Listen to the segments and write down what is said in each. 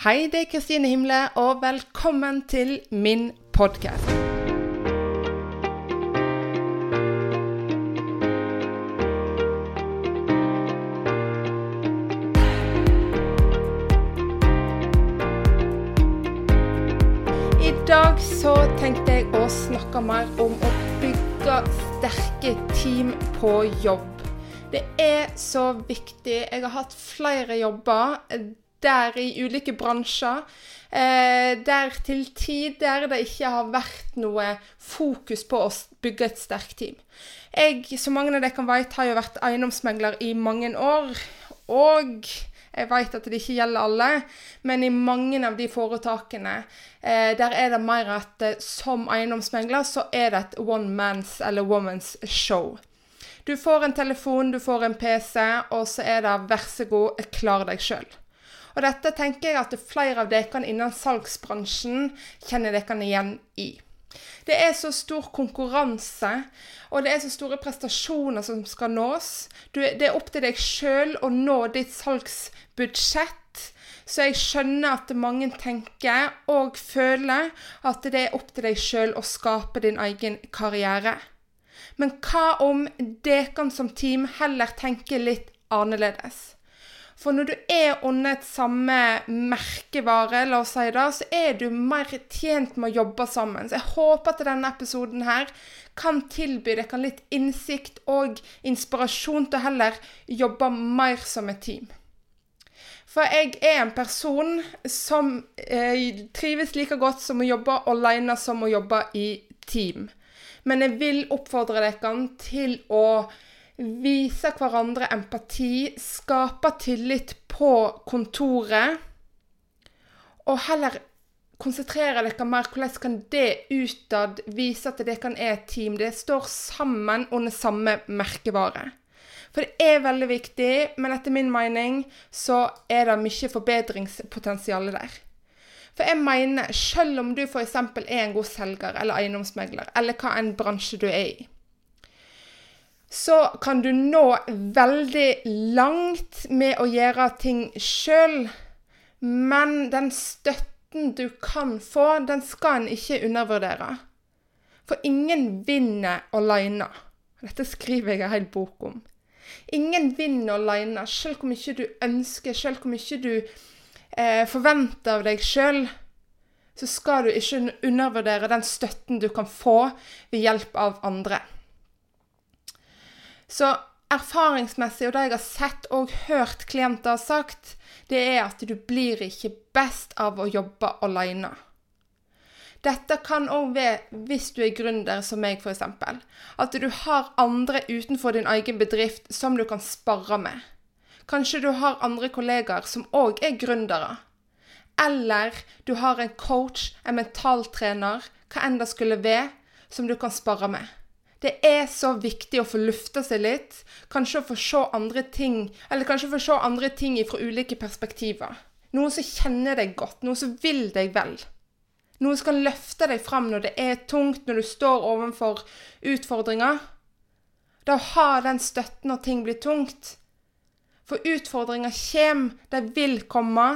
Hei, det er Kristine Himle, og velkommen til min podkast. I dag så tenkte jeg å snakke mer om å bygge sterke team på jobb. Det er så viktig. Jeg har hatt flere jobber der i ulike bransjer. Eh, der til tider det ikke har vært noe fokus på å bygge et sterkt team. Jeg, som mange av dere kan vite, har jo vært eiendomsmegler i mange år. Og jeg vet at det ikke gjelder alle, men i mange av de foretakene eh, der er det mer at eh, som eiendomsmegler så er det et one man's eller woman's show. Du får en telefon, du får en PC, og så er det 'vær så god, klar deg sjøl'. Og dette tenker jeg at flere av dere innen salgsbransjen kjenner dere igjen i. Det er så stor konkurranse, og det er så store prestasjoner som skal nås. Du, det er opp til deg sjøl å nå ditt salgsbudsjett. Så jeg skjønner at mange tenker og føler at det er opp til deg sjøl å skape din egen karriere. Men hva om dere som team heller tenker litt annerledes? For når du er under et samme merkevare, la oss si det, så er du mer tjent med å jobbe sammen. Så jeg håper at denne episoden her kan tilby deg litt innsikt og inspirasjon til å heller jobbe mer som et team. For jeg er en person som eh, trives like godt som å jobbe alene som å jobbe i team. Men jeg vil oppfordre dere til å vise hverandre empati, skape tillit på kontoret, og heller konsentrere dere mer hvordan kan det utad vise at dere er et team. Det står sammen under samme merkevare. For det er veldig viktig, men etter min mening så er det mye forbedringspotensial der. For jeg mener, selv om du f.eks. er en god selger eller eiendomsmegler, eller hva en bransje du er i, så kan du nå veldig langt med å gjøre ting sjøl. Men den støtten du kan få, den skal en ikke undervurdere. For ingen vinner aleine. Dette skriver jeg en hel bok om. Ingen vinner aleine, sjøl hvor mye du ønsker, sjøl hvor mye du eh, forventer av deg sjøl. Så skal du ikke undervurdere den støtten du kan få ved hjelp av andre. Så erfaringsmessig, og det jeg har sett og hørt klienter har sagt, det er at du blir ikke best av å jobbe alene. Dette kan òg være hvis du er gründer, som meg f.eks. At du har andre utenfor din egen bedrift som du kan sparre med. Kanskje du har andre kollegaer som òg er gründere. Eller du har en coach, en mentaltrener, hva enn det skulle være, som du kan sparre med. Det er så viktig å få lufta seg litt. Kanskje å få se andre ting, eller kanskje få se andre ting fra ulike perspektiver. Noen som kjenner deg godt, noen som vil deg vel. Noen som kan løfte deg fram når det er tungt, når du står overfor utfordringer. Da å ha den støtten når ting blir tungt. For utfordringer kommer, de vil komme,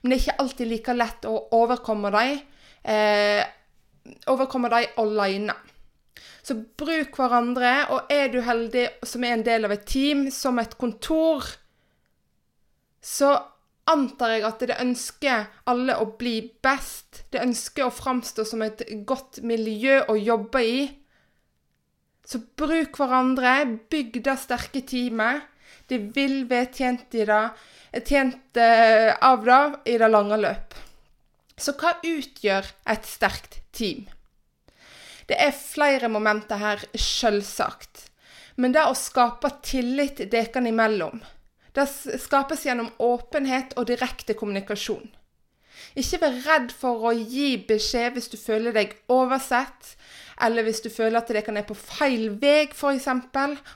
men det er ikke alltid like lett å overkomme dem. Eh, overkomme dem alene. Så bruk hverandre, og er du heldig som er en del av et team, som et kontor, så antar jeg at det ønsker alle å bli best. Det ønsker å framstå som et godt miljø å jobbe i. Så bruk hverandre, bygg det sterke teamet. Det vil være tjent, tjent eh, av det i det lange løp. Så hva utgjør et sterkt team? Det er flere momenter her, selvsagt. Men det å skape tillit dere imellom, det skapes gjennom åpenhet og direkte kommunikasjon. Ikke vær redd for å gi beskjed hvis du føler deg oversett, eller hvis du føler at dere er på feil vei, f.eks.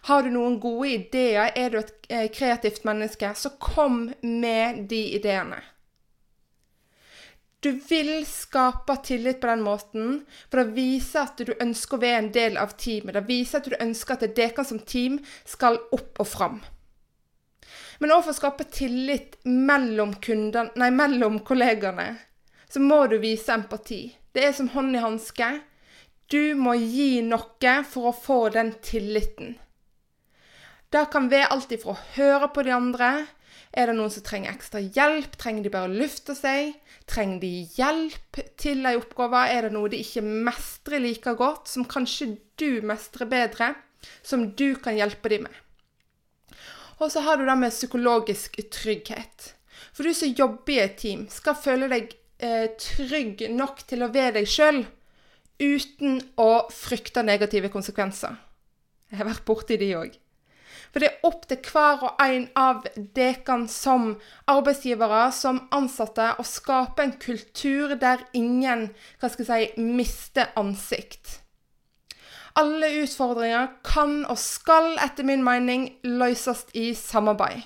Har du noen gode ideer, er du et eh, kreativt menneske, så kom med de ideene. Du vil skape tillit på den måten, for det viser at du ønsker å være en del av teamet. Det viser at du ønsker at dere som team skal opp og fram. Men òg for å skape tillit mellom, kunden, nei, mellom kollegaene, så må du vise empati. Det er som hånd i hanske. Du må gi noe for å få den tilliten. Det kan være alt ifra å høre på de andre. Er det noen som trenger ekstra hjelp? Trenger de bare å lufte seg? Trenger de hjelp til ei oppgave? Er det noe de ikke mestrer like godt, som kanskje du mestrer bedre? Som du kan hjelpe dem med? Og så har du det med psykologisk trygghet. For du som jobber i et team, skal føle deg eh, trygg nok til å være deg sjøl uten å frykte negative konsekvenser. Jeg har vært borti de òg. For det er opp til hver og en av dere som arbeidsgivere, som ansatte, å skape en kultur der ingen hva skal jeg si, mister ansikt. Alle utfordringer kan og skal etter min mening løses i samarbeid.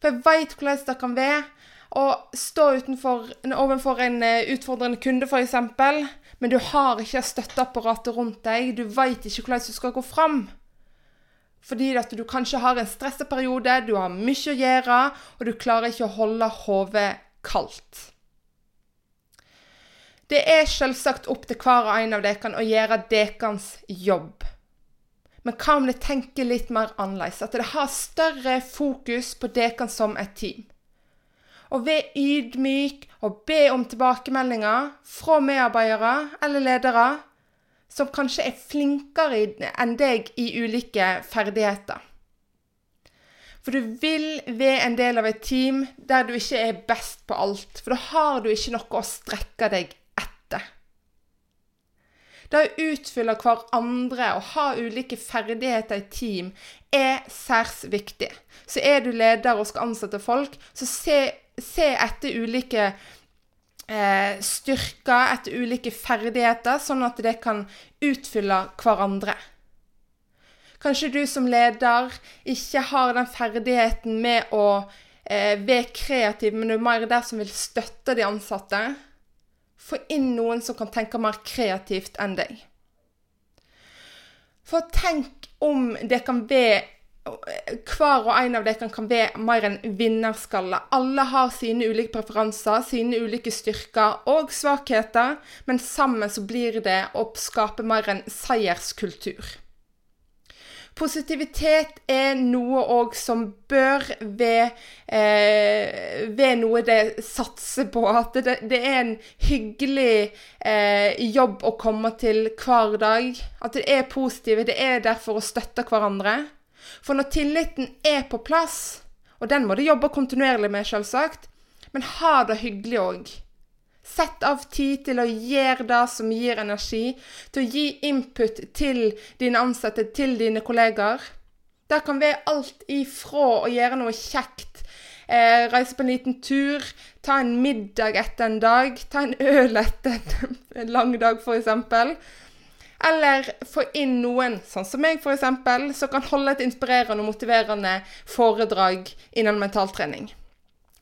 For jeg veit hvordan det kan være å stå utenfor, overfor en eh, utfordrende kunde, f.eks., men du har ikke støtteapparatet rundt deg. Du veit ikke hvordan du skal gå fram. Fordi at du kanskje har en stresseperiode, du har mye å gjøre, og du klarer ikke å holde hodet kaldt. Det er selvsagt opp til hver og en av dere å gjøre deres jobb. Men hva om det tenker litt mer annerledes? At det har større fokus på dere som et team. Og ved ydmyk og be om tilbakemeldinger fra medarbeidere eller ledere som kanskje er flinkere enn deg i ulike ferdigheter. For du vil være en del av et team der du ikke er best på alt, for da har du ikke noe å strekke deg etter. Det å utfylle hverandre og ha ulike ferdigheter i team er særs viktig. Så er du leder og skal ansette folk, så se, se etter ulike eh, styrker, etter ulike ferdigheter, sånn at det kan utfylle hverandre. Kanskje du som leder ikke har den ferdigheten med å eh, være kreativ, men du er mer der som vil støtte de ansatte. Få inn noen som kan tenke mer kreativt enn deg. For tenk om det kan være hver og en av dere kan være mer en vinnerskalle. Alle har sine ulike preferanser, sine ulike styrker og svakheter, men sammen så blir det å skape mer en seierskultur. Positivitet er noe òg som bør ved, eh, ved noe det satser på. At det, det er en hyggelig eh, jobb å komme til hver dag. At det er positive. Det er der for å støtte hverandre. For når tilliten er på plass, og den må du jobbe kontinuerlig med, selvsagt, men ha det hyggelig òg. Sett av tid til å gjøre det som gir energi, til å gi input til dine ansatte, til dine kollegaer. Det kan være alt ifra å gjøre noe kjekt, eh, reise på en liten tur, ta en middag etter en dag, ta en øl etter en lang dag, f.eks. Eller få inn noen, sånn som meg f.eks., som kan holde et inspirerende og motiverende foredrag innen mentaltrening.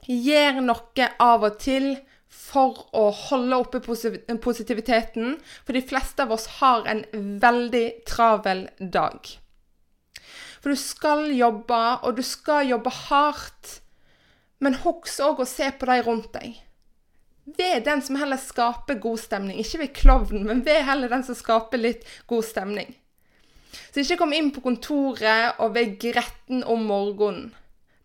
Gjør noe av og til for å holde oppe positiviteten, for de fleste av oss har en veldig travel dag. For du skal jobbe, og du skal jobbe hardt, men husk òg å se på de rundt deg. Ved den som heller skaper god stemning. Ikke ved klovnen, men ved heller den som skaper litt god stemning. Så ikke kom inn på kontoret og vær gretten om morgenen.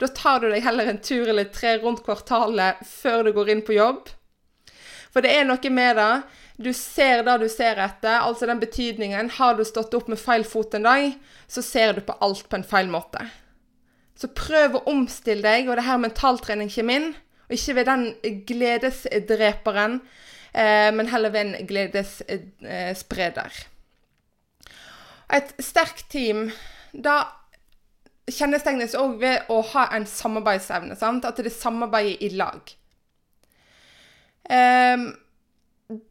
Da tar du deg heller en tur eller tre rundt kvartalet før du går inn på jobb. For det er noe med det. Du ser det du ser etter, altså den betydningen. Har du stått opp med feil fot en dag, så ser du på alt på en feil måte. Så prøv å omstille deg, og det her mentaltrening kommer inn. Og ikke ved den gledesdreperen, eh, men heller ved en gledesspreder. Et sterkt team, da kjennetegnes òg ved å ha en samarbeidsevne. Sant? At det er samarbeidet i lag. Um,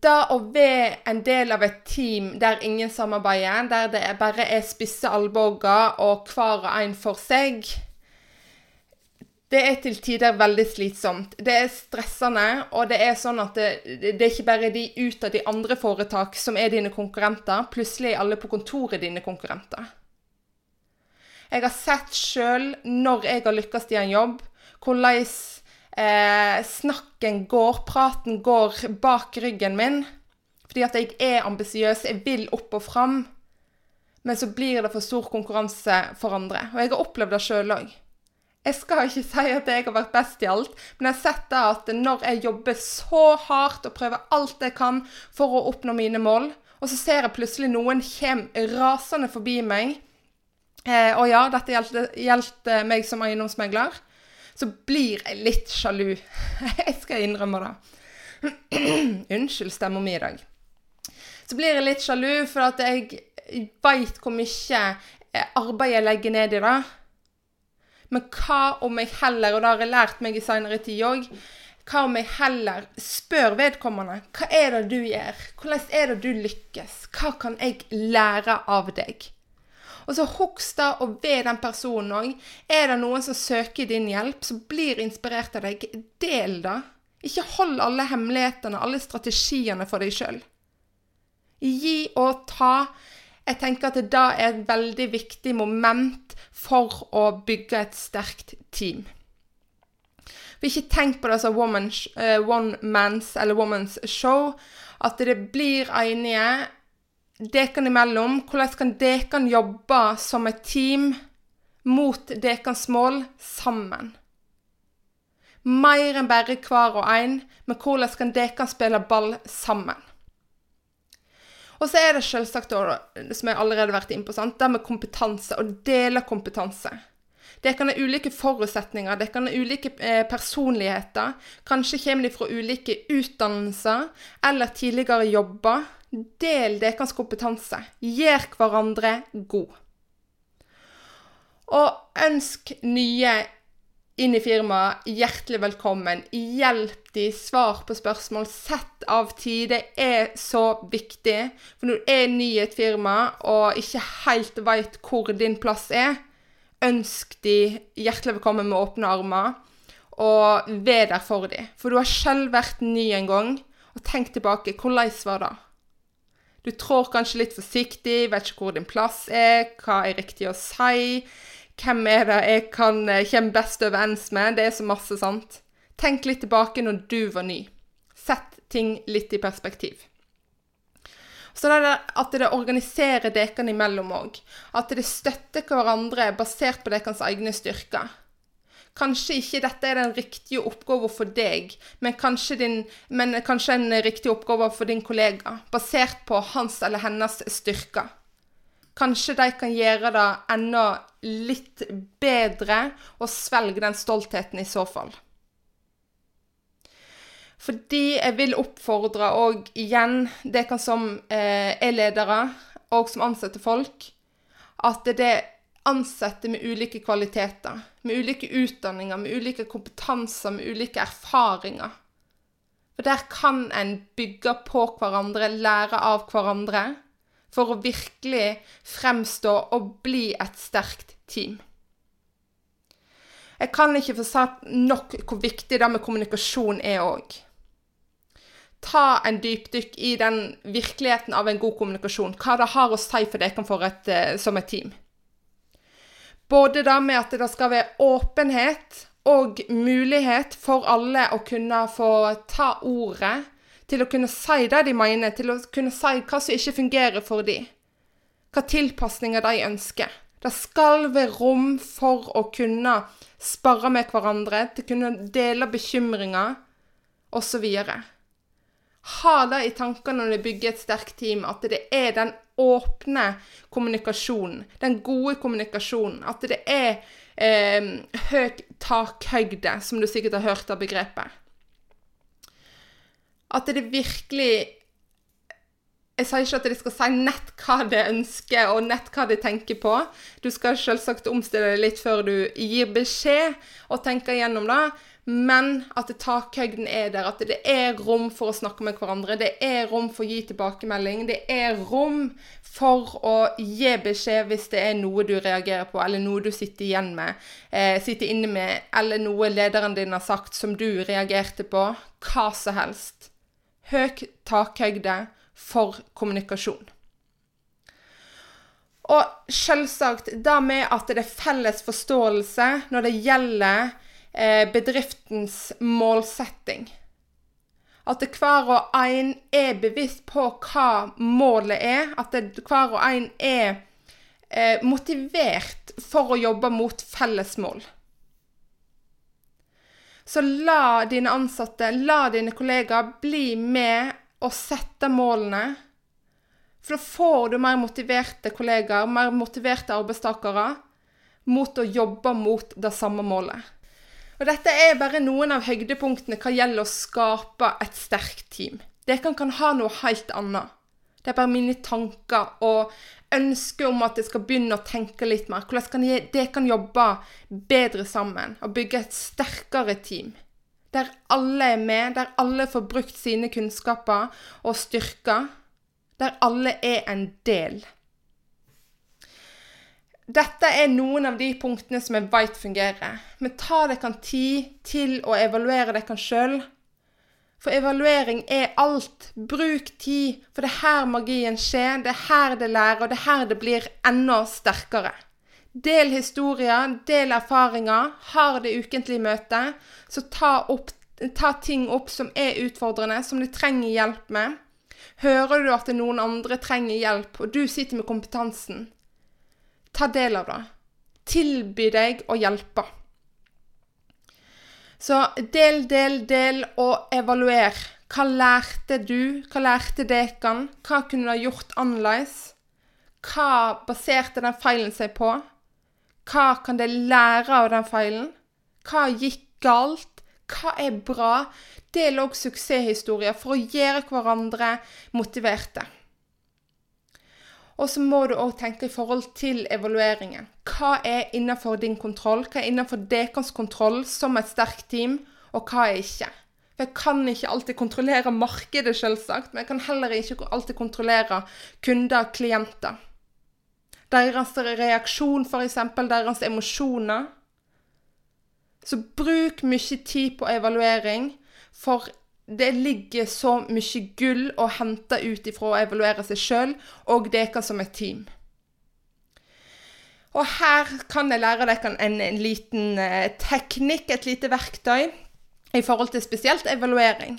da å være en del av et team der ingen samarbeider, der det bare er spisse albuer og hver og en for seg, det er til tider veldig slitsomt. Det er stressende, og det er sånn at det, det er ikke bare de ut av de andre foretak som er dine konkurrenter. Plutselig er alle på kontoret dine konkurrenter. Jeg har sett sjøl, når jeg har lykkes i en jobb, hvordan eh, snakken går, praten går bak ryggen min. Fordi at jeg er ambisiøs, jeg vil opp og fram. Men så blir det for stor konkurranse for andre. Og jeg har opplevd det sjøl òg. Jeg skal ikke si at jeg har vært best i alt, men jeg har sett at når jeg jobber så hardt og prøver alt jeg kan for å oppnå mine mål, og så ser jeg plutselig noen kommer rasende forbi meg eh, Og ja, dette gjelder meg som eiendomsmegler. Så blir jeg litt sjalu. jeg skal innrømme det. Unnskyld stemma mi i dag. Så blir jeg litt sjalu, for at jeg veit hvor mye arbeid jeg legger ned i det. Men hva om jeg heller, og det har jeg lært meg i seinere tid òg, hva om jeg heller spør vedkommende hva er det du gjør, hvordan er det du lykkes, hva kan jeg lære av deg? Og så husk da og ved den personen òg. Er det noen som søker din hjelp, som blir inspirert av deg, del det. Ikke hold alle hemmelighetene, alle strategiene for deg sjøl. Gi og ta. Jeg tenker at det da er et veldig viktig moment for å bygge et sterkt team. For ikke tenk på det som woman, uh, one man's eller woman's show. At det blir enige dekene imellom. Hvordan kan dekene jobbe som et team mot dekens mål sammen? Mer enn bare hver og en, men hvordan kan dekene spille ball sammen? Og så er det selvsagt, som jeg allerede har vært inne på, sant? det med kompetanse. Å dele kompetanse. Det kan ha ulike forutsetninger, det kan ha ulike eh, personligheter. Kanskje kommer de fra ulike utdannelser eller tidligere jobber. Del deres kompetanse. Gjør hverandre god. Og ønsk nye inn i firmaet. Hjertelig velkommen. Hjelp de, svar på spørsmål. Sett av tid. Det er så viktig. For når du er ny i et firma og ikke helt veit hvor din plass er, ønsk de hjertelig velkommen med åpne armer. Og vær der for dem. For du har selv vært ny en gang. Og tenk tilbake. Hvordan var det? Du trår kanskje litt forsiktig, vet ikke hvor din plass er, hva er riktig å si. Hvem er det jeg kan eh, komme best overens med? Det er så masse, sant? Tenk litt tilbake når du var ny. Sett ting litt i perspektiv. Så det er at det organiserer dekene imellom òg. At det støtter hverandre basert på deres egne styrker. Kanskje ikke dette er den riktige oppgaven for deg, men kanskje, din, men kanskje en riktig oppgave for din kollega, basert på hans eller hennes styrker. Kanskje de kan gjøre det enda litt bedre og svelge den stoltheten i så fall. Fordi jeg vil oppfordre òg igjen dere som eh, er ledere og som ansetter folk, at det er ansatte med ulike kvaliteter, med ulike utdanninger, med ulike kompetanser, med ulike erfaringer. For der kan en bygge på hverandre, lære av hverandre for å virkelig fremstå og bli et sterkt team. Jeg kan ikke få sagt nok hvor viktig det med kommunikasjon er òg. Ta en dypdykk i den virkeligheten av en god kommunikasjon. Hva det har å si for dere for et, eh, som et team. Både det med at det skal være åpenhet og mulighet for alle å kunne få ta ordet til å kunne si det de mener, til å kunne si hva som ikke fungerer for dem. Hva tilpasninger de ønsker. Det skal være rom for å kunne sparre med hverandre, til å kunne dele bekymringer osv. Ha det i tankene når du bygger et sterkt team, at det er den åpne kommunikasjonen, den gode kommunikasjonen. At det er eh, høy takhøyde, som du sikkert har hørt av begrepet. At det virkelig Jeg sier ikke at de skal si nett hva de ønsker, og nett hva de tenker på. Du skal selvsagt omstille deg litt før du gir beskjed og tenker gjennom det. Men at takhøyden er der, at det er rom for å snakke med hverandre. Det er rom for å gi tilbakemelding. Det er rom for å gi beskjed hvis det er noe du reagerer på, eller noe du sitter igjen med, eh, sitter inne med, eller noe lederen din har sagt som du reagerte på. Hva som helst høy takhøyde for kommunikasjon. Og selvsagt da med at det er felles forståelse når det gjelder eh, bedriftens målsetting. At hver og en er bevisst på hva målet er. At hver og en er eh, motivert for å jobbe mot felles mål. Så la dine ansatte, la dine kollegaer bli med og sette målene for da får du mer motiverte kollegaer, mer motiverte arbeidstakere, mot å jobbe mot det samme målet. Og Dette er bare noen av høydepunktene hva gjelder å skape et sterkt team. Dere kan, kan ha noe helt annet. Det er bare mine tanker og ønsker om at jeg skal begynne å tenke litt mer. Hvordan kan det kan jobbe bedre sammen og bygge et sterkere team. Der alle er med, der alle får brukt sine kunnskaper og styrker der alle er en del. Dette er noen av de punktene som jeg vet fungerer. Men ta dere tid til å evaluere dere sjøl. For evaluering er alt. Bruk tid, for det er her magien skjer, det er her det lærer, og det er her det blir enda sterkere. Del historier, del erfaringer, har det ukentlige møtet. Så ta, opp, ta ting opp som er utfordrende, som du trenger hjelp med. Hører du at noen andre trenger hjelp, og du sitter med kompetansen, ta del av det. Tilby deg å hjelpe. Så del, del, del, og evaluer. Hva lærte du? Hva lærte dere? Hva kunne du ha gjort annerledes? Hva baserte den feilen seg på? Hva kan de lære av den feilen? Hva gikk galt? Hva er bra? Del òg suksesshistorier for å gjøre hverandre motiverte. Og så må du òg tenke i forhold til evalueringen. Hva er innenfor din kontroll? Hva er innenfor deres kontroll som et sterkt team, og hva er ikke? For jeg kan ikke alltid kontrollere markedet, selvsagt, men jeg kan heller ikke alltid kontrollere kunder, klienter. Deres reaksjon, f.eks., deres emosjoner. Så bruk mye tid på evaluering, for det ligger så mye gull å hente ut ifra å evaluere seg sjøl og dere som et team. Og her kan jeg lære dere en, en liten eh, teknikk, et lite verktøy, i forhold til spesielt evaluering.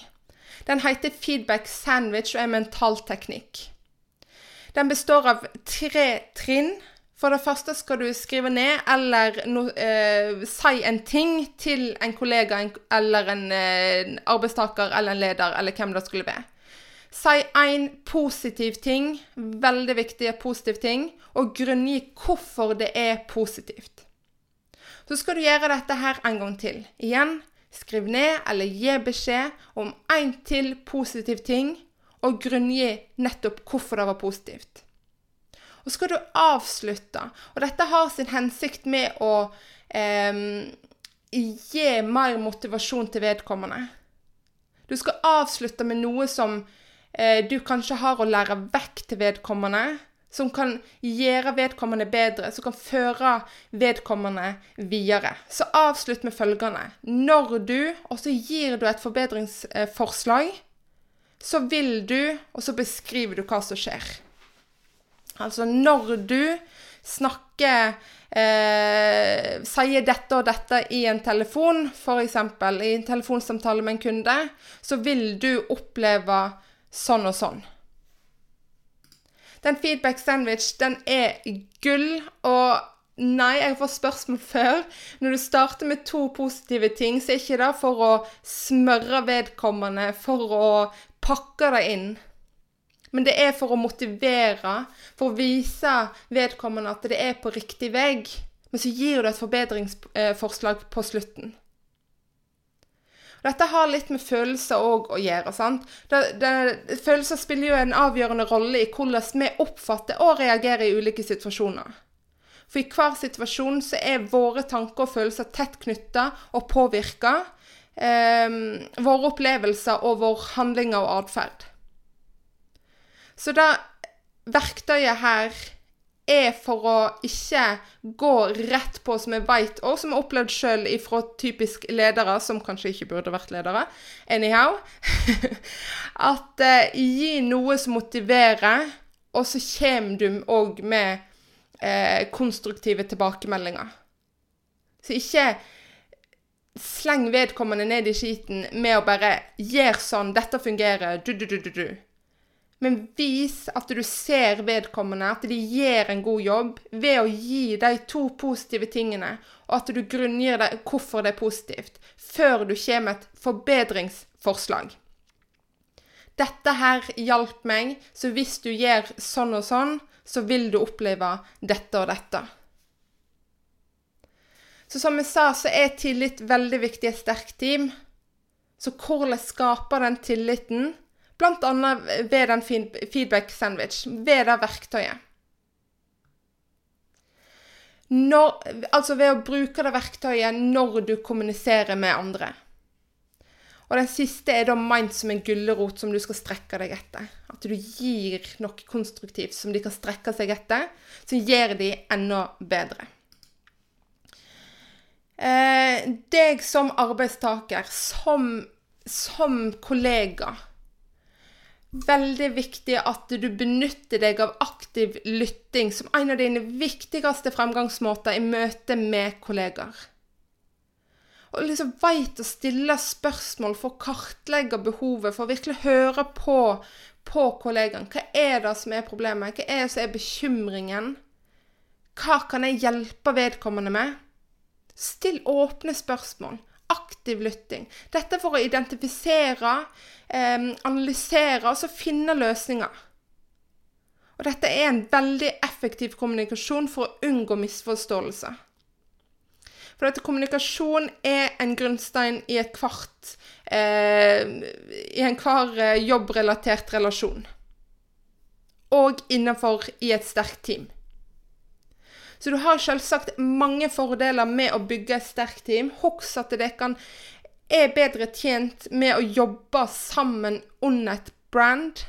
Den heter feedback sandwich og er mentalteknikk. Den består av tre trinn for det første skal du skrive ned eller no, eh, si en ting til en kollega en, eller en eh, arbeidstaker eller en leder, eller hvem det skulle være. Si én positiv ting, veldig viktig positiv ting, og grunngi hvorfor det er positivt. Så skal du gjøre dette her en gang til. Igjen, skriv ned eller gi beskjed om én til positiv ting, og grunngi nettopp hvorfor det var positivt. Og så skal du avslutte. Og dette har sin hensikt med å eh, gi mer motivasjon til vedkommende. Du skal avslutte med noe som eh, du kanskje har å lære vekk til vedkommende. Som kan gjøre vedkommende bedre, som kan føre vedkommende videre. Så avslutt med følgende. Når du, og så gir du et forbedringsforslag, så vil du, og så beskriver du hva som skjer. Altså når du snakker eh, Sier dette og dette i en telefon, f.eks. i en telefonsamtale med en kunde, så vil du oppleve sånn og sånn. Den feedback sandwich, den er gull, og Nei, jeg har fått spørsmål før. Når du starter med to positive ting, så er ikke det for å smøre vedkommende, for å pakke det inn. Men det er for å motivere, for å vise vedkommende at det er på riktig vei. Men så gir du et forbedringsforslag på slutten. Dette har litt med følelser òg å gjøre. sant? Det, det, følelser spiller jo en avgjørende rolle i hvordan vi oppfatter og reagerer i ulike situasjoner. For i hver situasjon så er våre tanker og følelser tett knytta og påvirka eh, våre opplevelser og våre handlinger og atferd. Så det verktøyet her er for å ikke gå rett på, som jeg veit, og som jeg har opplevd sjøl ifra typisk ledere, som kanskje ikke burde vært ledere. Anyhow. At eh, gi noe som motiverer, og så kommer du òg med eh, konstruktive tilbakemeldinger. Så ikke sleng vedkommende ned i skiten med å bare 'Gjør sånn. Dette fungerer.' Du, du, du, du, du. Men vis at du ser vedkommende, at de gjør en god jobb, ved å gi de to positive tingene, og at du grunngir deg hvorfor det er positivt, før du kommer med et forbedringsforslag. Dette her hjalp meg, så hvis du gjør sånn og sånn, så vil du oppleve dette og dette. Så som jeg sa, så er tillit veldig viktig i et sterkt team. Så hvordan skaper den tilliten? Annet ved den feedback sandwich, ved det verktøyet. Når, altså ved å bruke det verktøyet når du kommuniserer med andre. Og den siste er da mind som en gulrot som du skal strekke deg etter. At du gir noe konstruktivt som de kan strekke seg etter, som gjør de enda bedre. Eh, deg som arbeidstaker, som, som kollega Veldig viktig at du benytter deg av aktiv lytting som en av dine viktigste fremgangsmåter i møte med kollegaer. Og liksom veit å stille spørsmål for å kartlegge behovet, for å virkelig høre på, på kollegaen. Hva er det som er problemet? Hva er det som er bekymringen? Hva kan jeg hjelpe vedkommende med? Still åpne spørsmål. Aktiv lytting. Dette for å identifisere, eh, analysere og så finne løsninger. Og dette er en veldig effektiv kommunikasjon for å unngå misforståelser. For dette, kommunikasjon er en grunnstein i kvart, eh, i enhver eh, jobbrelatert relasjon. Og innenfor i et sterkt team. Så du har selvsagt mange fordeler med å bygge et sterkt team. Husk at dere er bedre tjent med å jobbe sammen under et brand.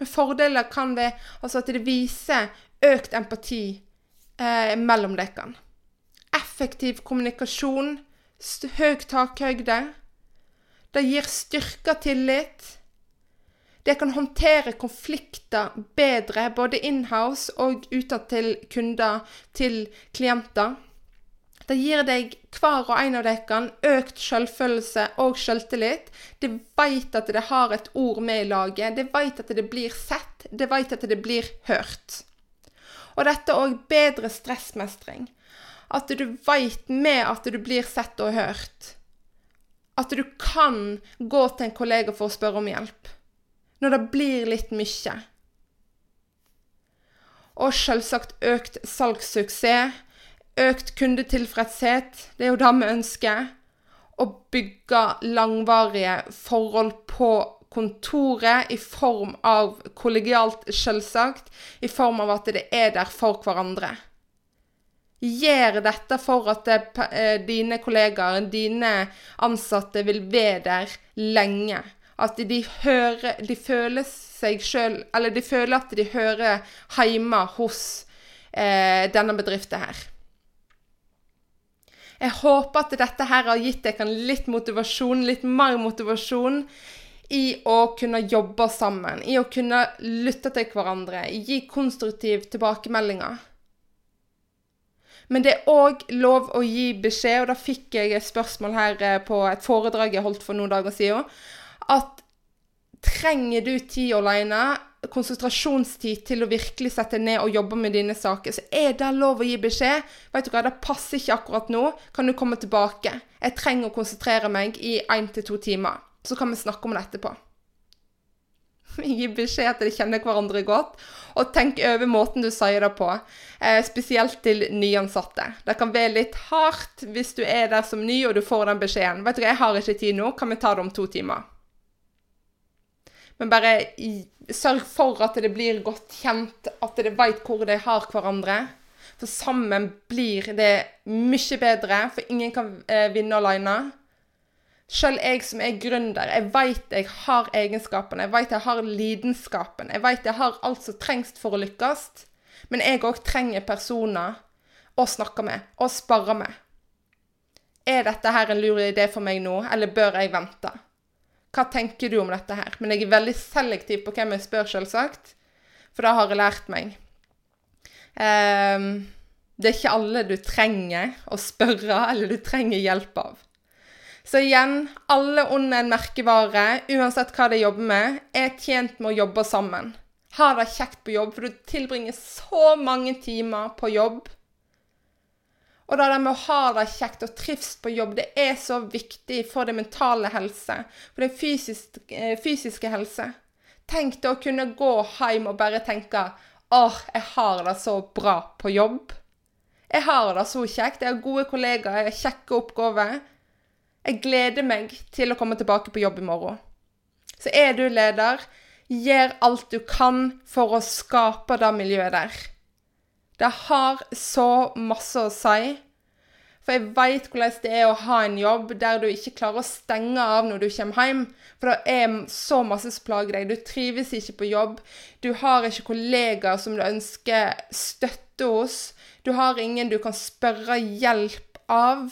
Fordeler kan være altså at det viser økt empati eh, mellom dere. Effektiv kommunikasjon, høy takhøyde. Det gir styrka tillit. Det kan håndtere konflikter bedre, både inhouse og utad til kunder, til klienter. Det gir deg, hver og en av dere, økt selvfølelse og selvtillit. De vet at det har et ord med i laget. De vet at det blir sett. De vet at det blir hørt. Og dette er òg bedre stressmestring. At du vet med at du blir sett og hørt. At du kan gå til en kollega for å spørre om hjelp når det blir litt mye. Og selvsagt økt salgssuksess, økt kundetilfredshet. Det er jo det vi ønsker. Å bygge langvarige forhold på kontoret i form av kollegialt, selvsagt, i form av at det er der for hverandre. Gjør dette for at eh, dine kollegaer, dine ansatte, vil være der lenge. At de, hører, de føler seg sjøl Eller de føler at de hører hjemme hos eh, denne bedriften her. Jeg håper at dette her har gitt dere litt motivasjon, litt mer motivasjon i å kunne jobbe sammen, i å kunne lytte til hverandre, gi konstruktive tilbakemeldinger. Men det er òg lov å gi beskjed, og da fikk jeg et spørsmål her eh, på et foredrag jeg holdt for noen dager siden, at trenger du tid aleine, konsentrasjonstid til å virkelig sette ned og jobbe med dine saker, så er det lov å gi beskjed. Vet du hva, det passer ikke akkurat nå. Kan du komme tilbake? Jeg trenger å konsentrere meg i én til to timer. Så kan vi snakke om det etterpå. Gi beskjed at de kjenner hverandre godt, og tenk over måten du sier det på. Eh, spesielt til nyansatte. Det kan være litt hardt hvis du er der som ny og du får den beskjeden. Vet du jeg har ikke tid nå, kan vi ta det om to timer? Men bare sørg for at det blir godt kjent, at de vet hvor de har hverandre. For sammen blir det mye bedre, for ingen kan eh, vinne alene. Selv jeg som er gründer, jeg vet jeg har egenskapene, jeg vet jeg har lidenskapen, jeg vet jeg har alt som trengs for å lykkes. Men jeg òg trenger personer å snakke med, å sparre med. Er dette her en lur idé for meg nå, eller bør jeg vente? Hva tenker du om dette her? Men jeg er veldig selektiv på hvem jeg spør, selvsagt. For det har jeg lært meg. Um, det er ikke alle du trenger å spørre eller du trenger hjelp av. Så igjen, alle under en merkevare, uansett hva de jobber med, er tjent med å jobbe sammen. Ha det kjekt på jobb, for du tilbringer så mange timer på jobb. Og det med å ha det kjekt og trives på jobb, det er så viktig for det mentale helse, for den fysiske, eh, fysiske helse. Tenk deg å kunne gå hjem og bare tenke åh, jeg har det så bra på jobb. Jeg har det så kjekt. Jeg har gode kollegaer, jeg har kjekke oppgaver. Jeg gleder meg til å komme tilbake på jobb i morgen. Så er du leder, gjør alt du kan for å skape det miljøet der. Det har så masse å si. For jeg veit hvordan det er å ha en jobb der du ikke klarer å stenge av når du kommer hjem. For det er så masse som plager deg. Du trives ikke på jobb. Du har ikke kollegaer som du ønsker støtte hos. Du har ingen du kan spørre hjelp av.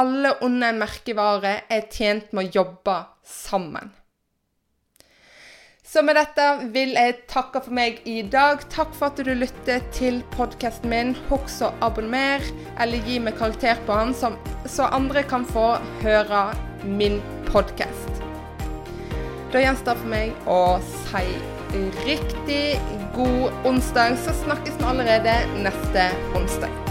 Alle under en merkevare er tjent med å jobbe sammen. Så med dette vil jeg takke for meg i dag. Takk for at du lytter til podkasten min. Husk å abonnere eller gi meg karakter på den, så andre kan få høre min podkast. Da gjenstår for meg å si riktig god onsdag, så snakkes vi allerede neste onsdag.